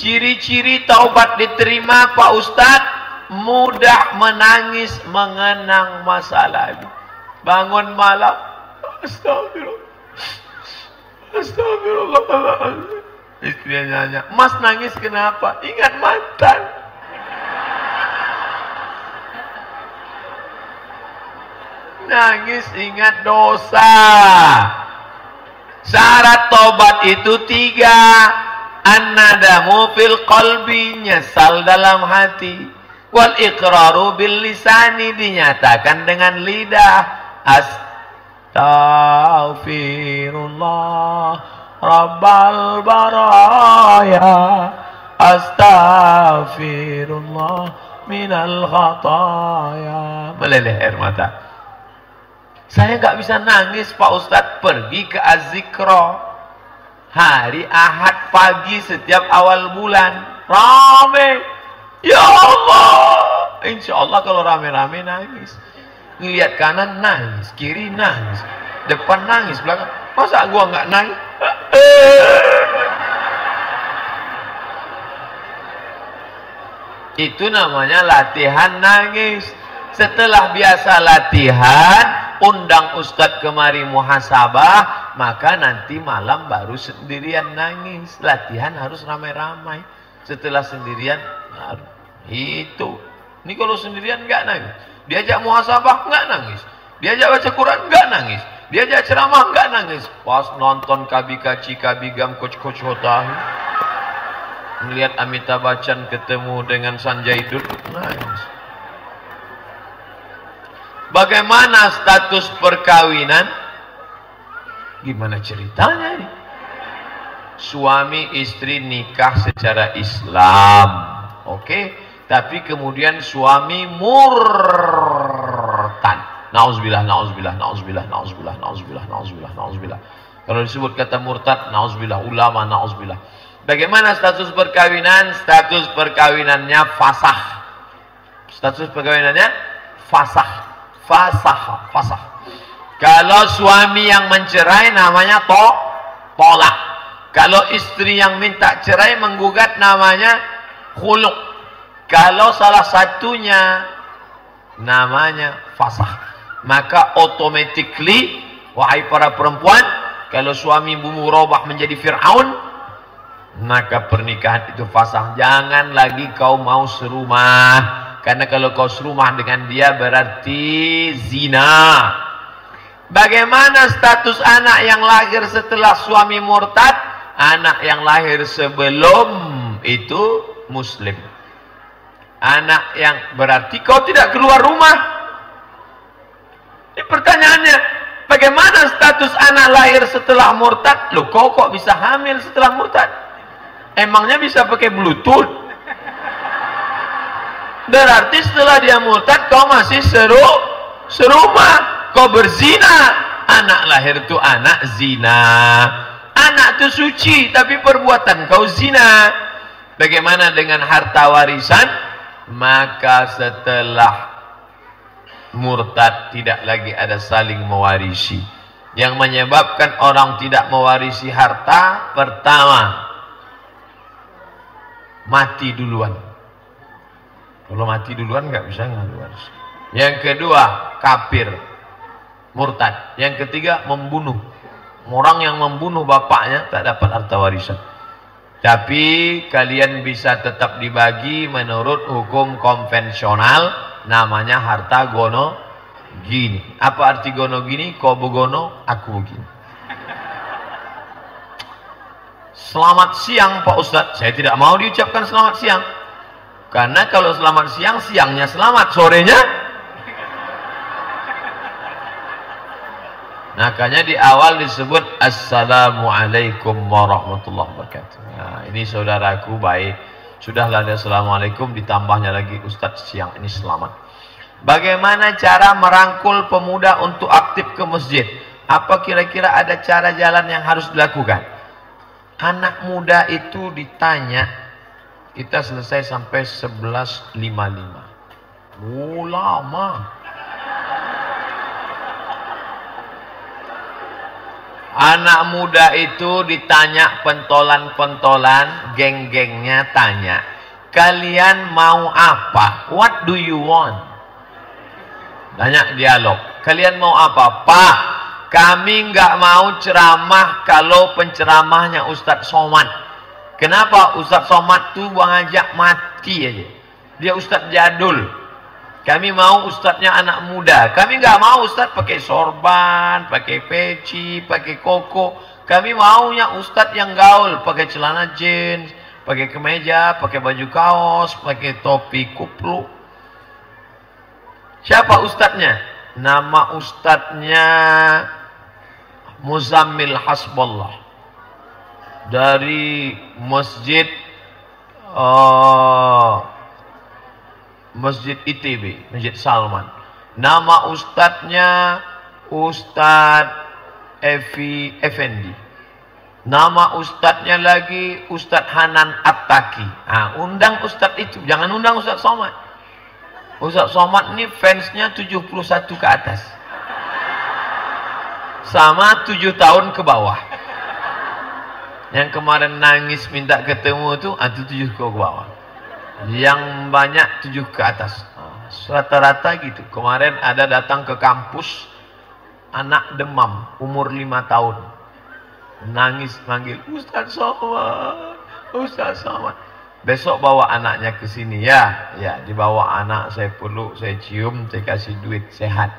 Ciri-ciri taubat diterima Pak Ustadz mudah menangis mengenang masa lalu. Bangun malam, astagfirullah. Astagfirullahaladzim. Istrinya nanya, Mas nangis kenapa? Ingat mantan. Nangis ingat dosa. Syarat tobat itu tiga. An-nadamu fil qalbi nyesal dalam hati. Wal iqraru bil lisani dinyatakan dengan lidah. Astaghfirullah Rabbal baraya. Astaghfirullah minal khataya. Meleleh air mata. Saya nggak bisa nangis Pak Ustadz. Pergi ke Azikro Hari Ahad pagi setiap awal bulan Rame Ya Allah Insya Allah kalau rame-rame nangis Ngeliat kanan nangis, kiri nangis, depan nangis, belakang. Masa gua nggak nangis? Itu namanya latihan nangis. Setelah biasa latihan, undang ustadz kemari muhasabah, maka nanti malam baru sendirian nangis. Latihan harus ramai-ramai. Setelah sendirian, baru. Itu. Ini kalau sendirian nggak nangis. Diajak muhasabah nggak nangis. Diajak baca Quran nggak nangis. Diajak ceramah nggak nangis. Pas nonton kabi kaci kabi gam coach coach hotahi. Melihat Amitabh Bachchan ketemu dengan Sanjay Dutt nangis. Bagaimana status perkawinan? Gimana ceritanya ini? Suami istri nikah secara Islam. Oke? Okay? tapi kemudian suami murtad. Nauzubillah, nauzubillah, nauzubillah, nauzubillah, nauzubillah, nauzubillah, nauzubillah. Kalau disebut kata murtad, nauzubillah, ulama, nauzubillah. Bagaimana status perkawinan? Status perkawinannya fasah. Status perkawinannya fasah. Fasah, fasah. Kalau suami yang mencerai namanya to, tolak. Kalau istri yang minta cerai menggugat namanya khuluk. Kalau salah satunya namanya fasah, maka automatically wahai para perempuan, kalau suami bumu robah menjadi Fir'aun, maka pernikahan itu fasah. Jangan lagi kau mau serumah. Karena kalau kau serumah dengan dia berarti zina. Bagaimana status anak yang lahir setelah suami murtad? Anak yang lahir sebelum itu muslim. Anak yang berarti kau tidak keluar rumah. Ini pertanyaannya, bagaimana status anak lahir setelah murtad? Loh, kau kok bisa hamil setelah murtad? Emangnya bisa pakai bluetooth? Berarti setelah dia murtad, kau masih seru, serumah. Kau berzina. Anak lahir itu anak zina. Anak itu suci, tapi perbuatan kau zina. Bagaimana dengan harta warisan? Maka setelah murtad tidak lagi ada saling mewarisi. Yang menyebabkan orang tidak mewarisi harta pertama mati duluan. Kalau mati duluan nggak bisa waris. Yang kedua kafir, murtad. Yang ketiga membunuh. Orang yang membunuh bapaknya tak dapat harta warisan. Tapi kalian bisa tetap dibagi menurut hukum konvensional namanya harta gono gini. Apa arti gono gini? Kau begono, aku begini. Selamat siang Pak Ustadz. Saya tidak mau diucapkan selamat siang. Karena kalau selamat siang, siangnya selamat, sorenya. Makanya di awal disebut Assalamualaikum warahmatullahi wabarakatuh. Nah, ini saudaraku baik. Sudahlah ada Assalamualaikum ditambahnya lagi Ustadz siang ini selamat. Bagaimana cara merangkul pemuda untuk aktif ke masjid? Apa kira-kira ada cara jalan yang harus dilakukan? Anak muda itu ditanya, kita selesai sampai 11.55. Oh, lama. Anak muda itu ditanya pentolan-pentolan, geng-gengnya tanya, kalian mau apa? What do you want? Tanya dialog. Kalian mau apa? Pak, kami nggak mau ceramah kalau penceramahnya Ustadz Somad. Kenapa Ustadz Somad tuh bang ajak mati aja. Dia Ustadz jadul. Kami mau ustadznya anak muda. Kami nggak mau ustadz pakai sorban, pakai peci, pakai koko. Kami maunya ustadz yang gaul, pakai celana jeans, pakai kemeja, pakai baju kaos, pakai topi kuplu. Siapa ustadznya? Nama ustadznya Muzammil Hasballah dari masjid uh, Masjid ITB, Masjid Salman. Nama ustadznya Ustadz Evi Effendi. Nama ustadznya lagi Ustadz Hanan Attaki. Nah, undang ustadz itu, jangan undang Ustadz Somad. Ustadz Somad ini fansnya 71 ke atas. Sama 7 tahun ke bawah. Yang kemarin nangis minta ketemu itu, itu 7 ke bawah yang banyak tujuh ke atas. Rata-rata gitu. Kemarin ada datang ke kampus anak demam umur lima tahun. Nangis manggil Ustaz Somad Ustaz Somad. Besok bawa anaknya ke sini ya. Ya dibawa anak saya peluk saya cium saya kasih duit sehat.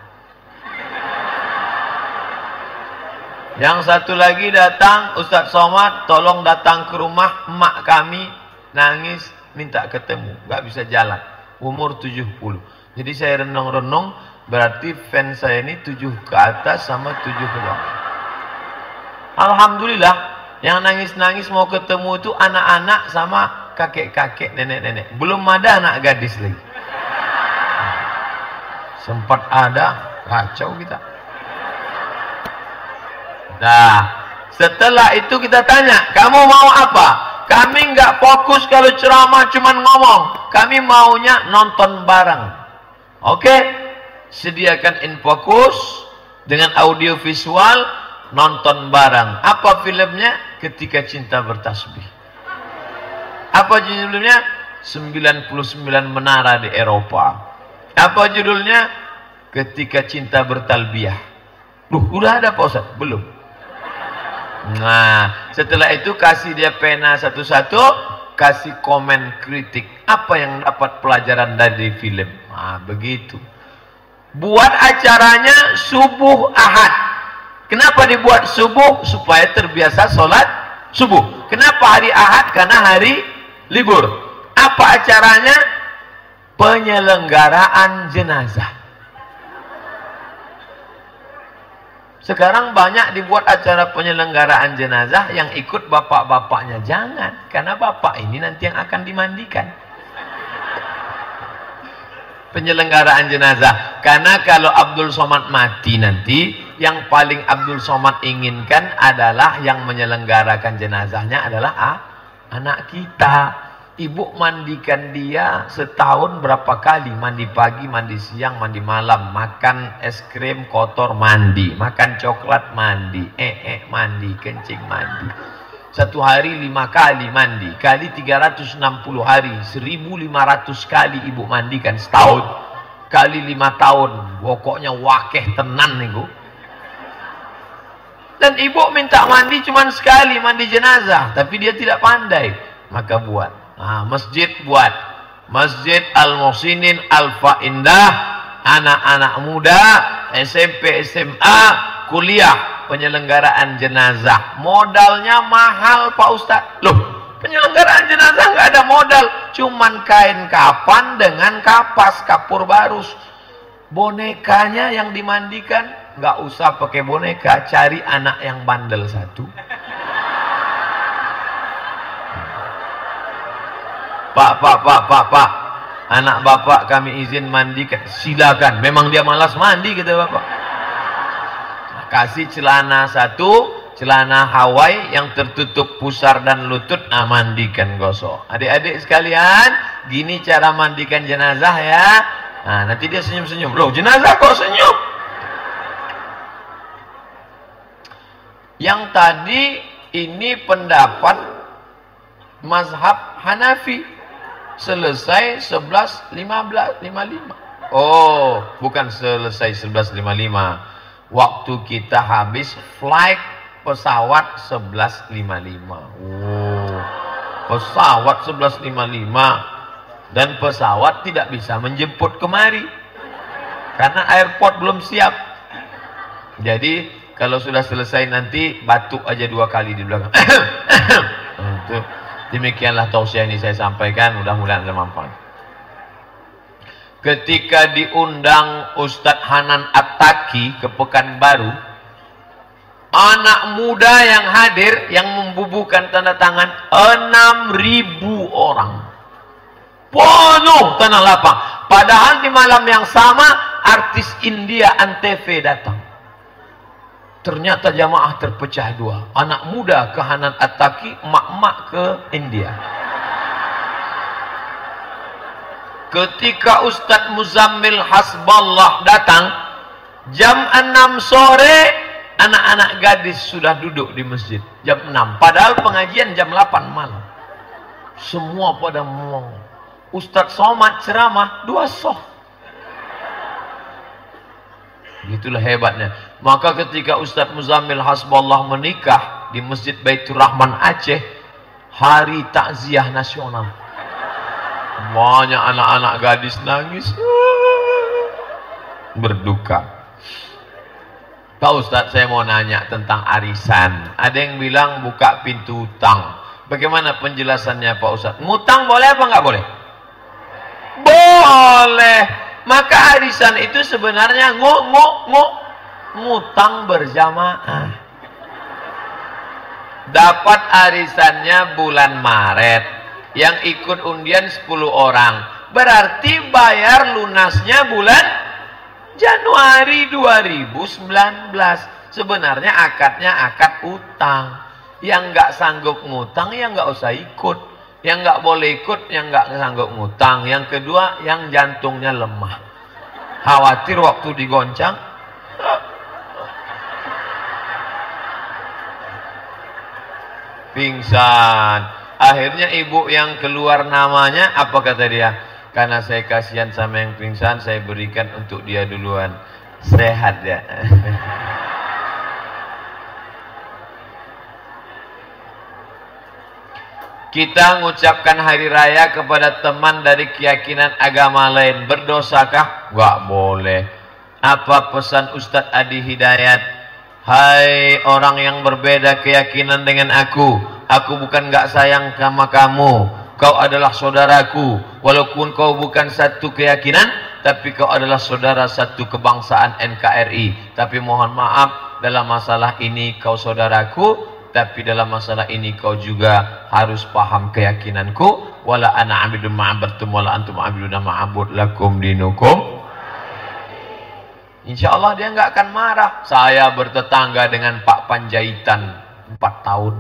Yang satu lagi datang Ustaz Somad tolong datang ke rumah emak kami. Nangis minta ketemu, nggak bisa jalan. Umur 70. Jadi saya renung-renung, berarti fans saya ini 7 ke atas sama 7 ke bawah. Alhamdulillah, yang nangis-nangis mau ketemu itu anak-anak sama kakek-kakek, nenek-nenek. Belum ada anak gadis lagi. Sempat ada, kacau kita. Nah, setelah itu kita tanya, kamu mau apa? Kami nggak fokus kalau ceramah cuman ngomong. Kami maunya nonton bareng. Oke? Sediakan infokus dengan audio visual nonton bareng. Apa filmnya? Ketika cinta bertasbih. Apa judulnya? 99 menara di Eropa. Apa judulnya? Ketika cinta bertalbiah. Duh, udah ada Pak? Belum. Nah, setelah itu kasih dia pena satu-satu, kasih komen kritik. Apa yang dapat pelajaran dari film? Nah, begitu. Buat acaranya subuh ahad. Kenapa dibuat subuh? Supaya terbiasa sholat subuh. Kenapa hari ahad? Karena hari libur. Apa acaranya? Penyelenggaraan jenazah. Sekarang banyak dibuat acara penyelenggaraan jenazah yang ikut bapak-bapaknya. Jangan, karena bapak ini nanti yang akan dimandikan. Penyelenggaraan jenazah. Karena kalau Abdul Somad mati nanti, yang paling Abdul Somad inginkan adalah yang menyelenggarakan jenazahnya adalah ah, anak kita. Ibu mandikan dia setahun berapa kali. Mandi pagi, mandi siang, mandi malam. Makan es krim kotor, mandi. Makan coklat, mandi. Eh, eh, mandi. Kencing, mandi. Satu hari lima kali mandi. Kali 360 hari. 1500 kali ibu mandikan setahun. Kali lima tahun. Pokoknya wakeh tenan nih bu. Dan ibu minta mandi cuma sekali mandi jenazah. Tapi dia tidak pandai. Maka buat. Nah, masjid buat. Masjid Al-Muhsinin Alfa Indah. Anak-anak muda, SMP, SMA, kuliah. Penyelenggaraan jenazah. Modalnya mahal Pak Ustadz. Loh, penyelenggaraan jenazah nggak ada modal. Cuman kain kapan dengan kapas, kapur barus. Bonekanya yang dimandikan, nggak usah pakai boneka. Cari anak yang bandel satu. Pak, pak, pak, pak, pak. Anak bapak kami izin mandi. Silakan. Memang dia malas mandi kata bapak. Kasih celana satu. Celana Hawaii yang tertutup pusar dan lutut. Nah mandikan gosok. Adik-adik sekalian. Gini cara mandikan jenazah ya. Nah nanti dia senyum-senyum. Loh jenazah kok senyum? tadi ini pendapat mazhab Hanafi. Selesai 11.15 55. Oh, bukan selesai 11.55. Waktu kita habis flight pesawat 11.55. Oh. Pesawat 11.55 dan pesawat tidak bisa menjemput kemari. Karena airport belum siap. Jadi kalau sudah selesai nanti batuk aja dua kali di belakang. Itu demikianlah tausiah ini saya sampaikan mudah-mudahan bermanfaat. Ketika diundang Ustadz Hanan Attaki ke Pekanbaru, anak muda yang hadir yang membubuhkan tanda tangan 6000 orang. Penuh tanah lapang. Padahal di malam yang sama artis India Antv datang. Ternyata jamaah terpecah dua. Anak muda ke Hanan Attaki, mak-mak ke India. Ketika Ustadz Muzammil Hasballah datang, jam 6 sore, anak-anak gadis sudah duduk di masjid. Jam 6. Padahal pengajian jam 8 malam. Semua pada mau. Ustadz Somad ceramah, dua soh. Itulah hebatnya. Maka ketika Ustadz Muzamil Hasballah menikah di Masjid Baitur Rahman Aceh, hari takziah nasional. Banyak anak-anak gadis nangis. Berduka. Pak Ustadz saya mau nanya tentang arisan. Ada yang bilang buka pintu utang. Bagaimana penjelasannya Pak Ustadz? Ngutang boleh apa nggak boleh? Boleh. Maka arisan itu sebenarnya ngu, ngu, ngu, ngutang berjamaah. Dapat arisannya bulan Maret. Yang ikut undian 10 orang. Berarti bayar lunasnya bulan Januari 2019. Sebenarnya akadnya akad utang. Yang nggak sanggup ngutang ya nggak usah ikut. Yang nggak boleh ikut, yang nggak sanggup ngutang. Yang kedua, yang jantungnya lemah. Khawatir waktu digoncang. Pingsan. Akhirnya ibu yang keluar namanya, apa kata dia? Karena saya kasihan sama yang pingsan, saya berikan untuk dia duluan. Sehat ya. Kita mengucapkan hari raya kepada teman dari keyakinan agama lain. Berdosakah? Gak boleh. Apa pesan Ustadz Adi Hidayat? Hai orang yang berbeda keyakinan dengan aku. Aku bukan gak sayang sama kamu. Kau adalah saudaraku. Walaupun kau bukan satu keyakinan. Tapi kau adalah saudara satu kebangsaan NKRI. Tapi mohon maaf dalam masalah ini kau saudaraku tapi dalam masalah ini kau juga harus paham keyakinanku wala ana abidun ma'abartum wala antum abidun ma'abud lakum dinukum insyaallah dia enggak akan marah. Saya bertetangga dengan Pak Panjaitan 4 tahun.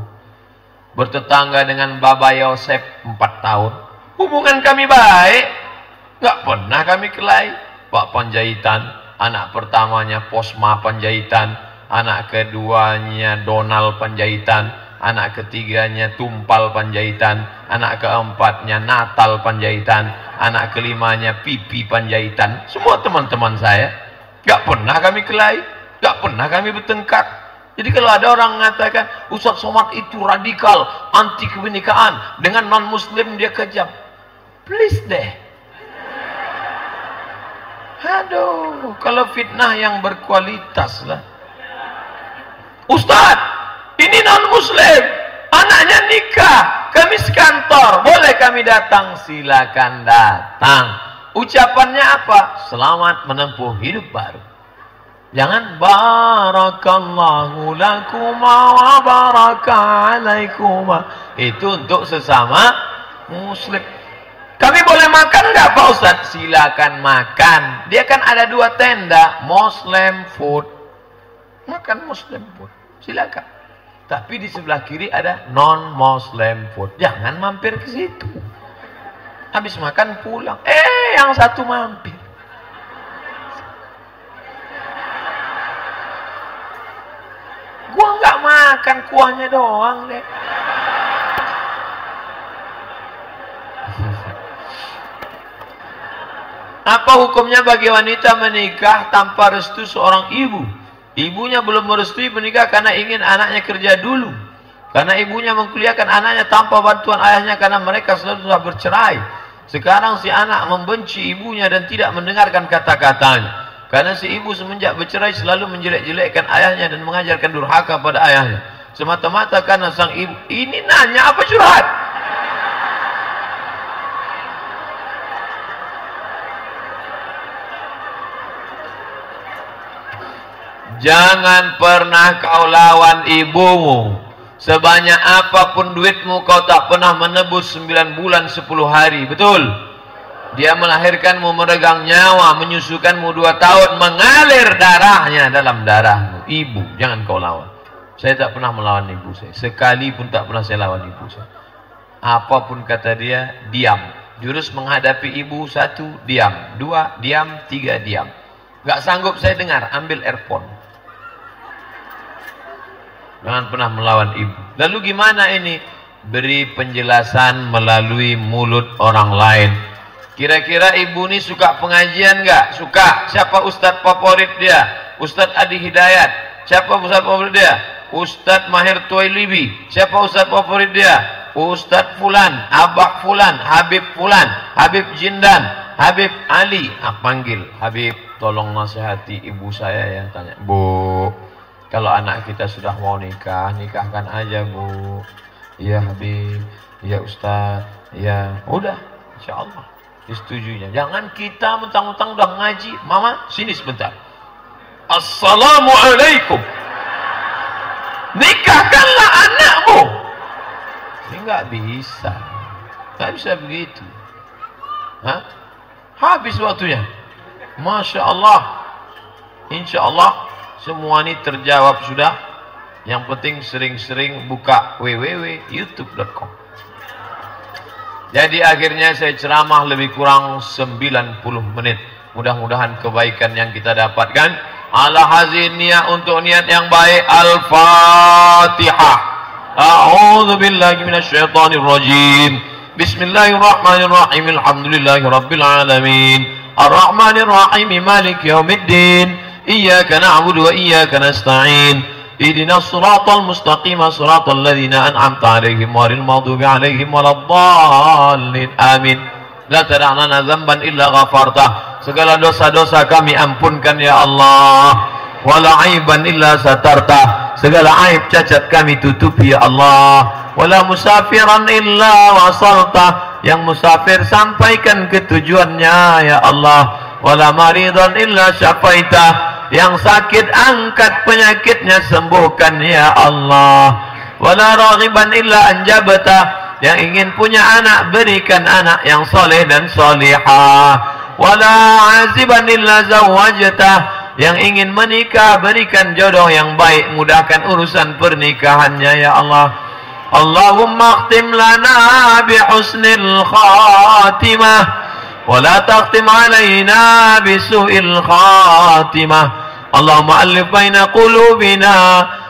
Bertetangga dengan Baba Yosef 4 tahun. Hubungan kami baik. Enggak pernah kami kelahi Pak Panjaitan anak pertamanya Posma Panjaitan. Anak keduanya Donald Panjaitan, anak ketiganya Tumpal Panjaitan, anak keempatnya Natal Panjaitan, anak kelimanya Pipi Panjaitan. Semua teman-teman saya. Gak pernah kami kelahi, gak pernah kami bertengkar. Jadi kalau ada orang mengatakan Ustaz Somad itu radikal, anti kebenekaan, dengan non-muslim dia kejam. Please deh. Aduh, kalau fitnah yang berkualitas lah. Ustaz, ini non muslim, anaknya nikah, kami sekantor, boleh kami datang? Silakan datang. Ucapannya apa? Selamat menempuh hidup baru. Jangan barakallahu lakuma wa baraka alaikuma. Itu untuk sesama muslim. Kami boleh makan nggak Pak Ustaz? Silakan makan. Dia kan ada dua tenda, Muslim food. Makan Muslim food silakan. Tapi di sebelah kiri ada non-Muslim food. Jangan mampir ke situ. Habis makan pulang. Eh, yang satu mampir. Gua nggak makan kuahnya doang deh. Apa hukumnya bagi wanita menikah tanpa restu seorang ibu? Ibunya belum merestui menikah karena ingin anaknya kerja dulu. Karena ibunya mengkuliahkan anaknya tanpa bantuan ayahnya karena mereka sudah bercerai. Sekarang si anak membenci ibunya dan tidak mendengarkan kata-katanya. Karena si ibu semenjak bercerai selalu menjelek-jelekkan ayahnya dan mengajarkan durhaka pada ayahnya. Semata-mata karena sang ibu. Ini nanya apa curhat? Jangan pernah kau lawan ibumu. Sebanyak apa pun duitmu kau tak pernah menebus 9 bulan 10 hari. Betul? Dia melahirkanmu meregang nyawa, menyusukanmu dua tahun, mengalir darahnya dalam darahmu. Ibu, jangan kau lawan. Saya tak pernah melawan ibu saya. Sekali pun tak pernah saya lawan ibu saya. Apa pun kata dia, diam. Jurus menghadapi ibu, satu, diam. Dua, diam. Tiga, diam. Gak sanggup saya dengar, ambil earphone. Jangan pernah melawan ibu. Lalu gimana ini? Beri penjelasan melalui mulut orang lain Kira-kira ibu ini suka pengajian enggak? Suka. Siapa ustaz favorit dia? Ustaz Adi Hidayat. Siapa ustaz favorit dia? Ustaz Mahir Tuailibi. Siapa ustaz favorit dia? Ustaz Fulan, Abak Fulan, Habib Fulan, Habib Jindan, Habib Ali. Ah, panggil Habib, tolong nasihati ibu saya ya. Tanya, Bu, kalau anak kita sudah mau nikah, nikahkan aja Bu. Iya Habib, iya Ustaz, iya. Udah, insya Allah disetujuinya. Jangan kita mentang-mentang udah ngaji, mama sini sebentar. Assalamualaikum. Nikahkanlah anakmu. Ini nggak bisa, nggak bisa begitu. Hah? Habis waktunya. Masya Allah. Insya Allah semua ini terjawab sudah. Yang penting sering-sering buka www.youtube.com. Jadi akhirnya saya ceramah lebih kurang 90 menit. Mudah-mudahan kebaikan yang kita dapatkan. Ala hazin niat untuk niat yang baik. Al-Fatihah. A'udhu billahi minasyaitanir rajim. Bismillahirrahmanirrahim. Alhamdulillahi rabbil alamin. Ar-Rahmanir. Malik yaumiddin. Iyaka na'budu wa iyaka nasta'in. اهدنا الصراط المستقيم صراط الذين أنعمت عليهم غير المغضوب عليهم ولا الضالين آمين لا تدع لنا ذنبا إلا غفرته segala dosa-dosa kami ampunkan ya Allah wala aiban illa satarta segala aib cacat kami tutupi ya Allah wala musafiran illa wasalta yang musafir sampaikan ke tujuannya ya Allah wala maridan illa syafaita Yang sakit angkat penyakitnya sembuhkan ya Allah. Wala raghiban illa anjabata yang ingin punya anak berikan anak yang soleh dan solihah. Wala aziban illa zawajata yang ingin menikah berikan jodoh yang baik mudahkan urusan pernikahannya ya Allah. Allahumma akhtim lana bihusnil khatimah ولا تختم علينا بسوء الخاتمة اللهم ألف بين قلوبنا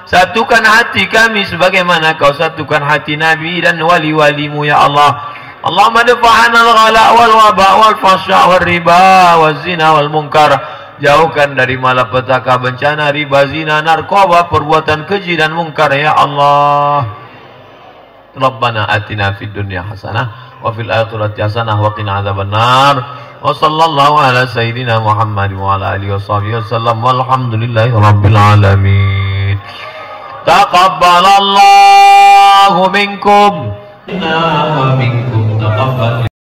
Satukan hati kami sebagaimana kau satukan hati Nabi dan wali-walimu ya Allah. Allahumma dafa'ana al-ghala wal waba wal fasya wal riba wal zina wal munkar. Jauhkan dari malapetaka bencana riba zina narkoba perbuatan keji dan munkar ya Allah. Rabbana atina fid dunya hasanah وفي الآخرة حسنة وقنا عذاب النار. وصلى الله على سيدنا محمد وعلى آله وصحبه وسلم. والحمد لله رب العالمين. تقبل الله منكم. ومنكم تقبل.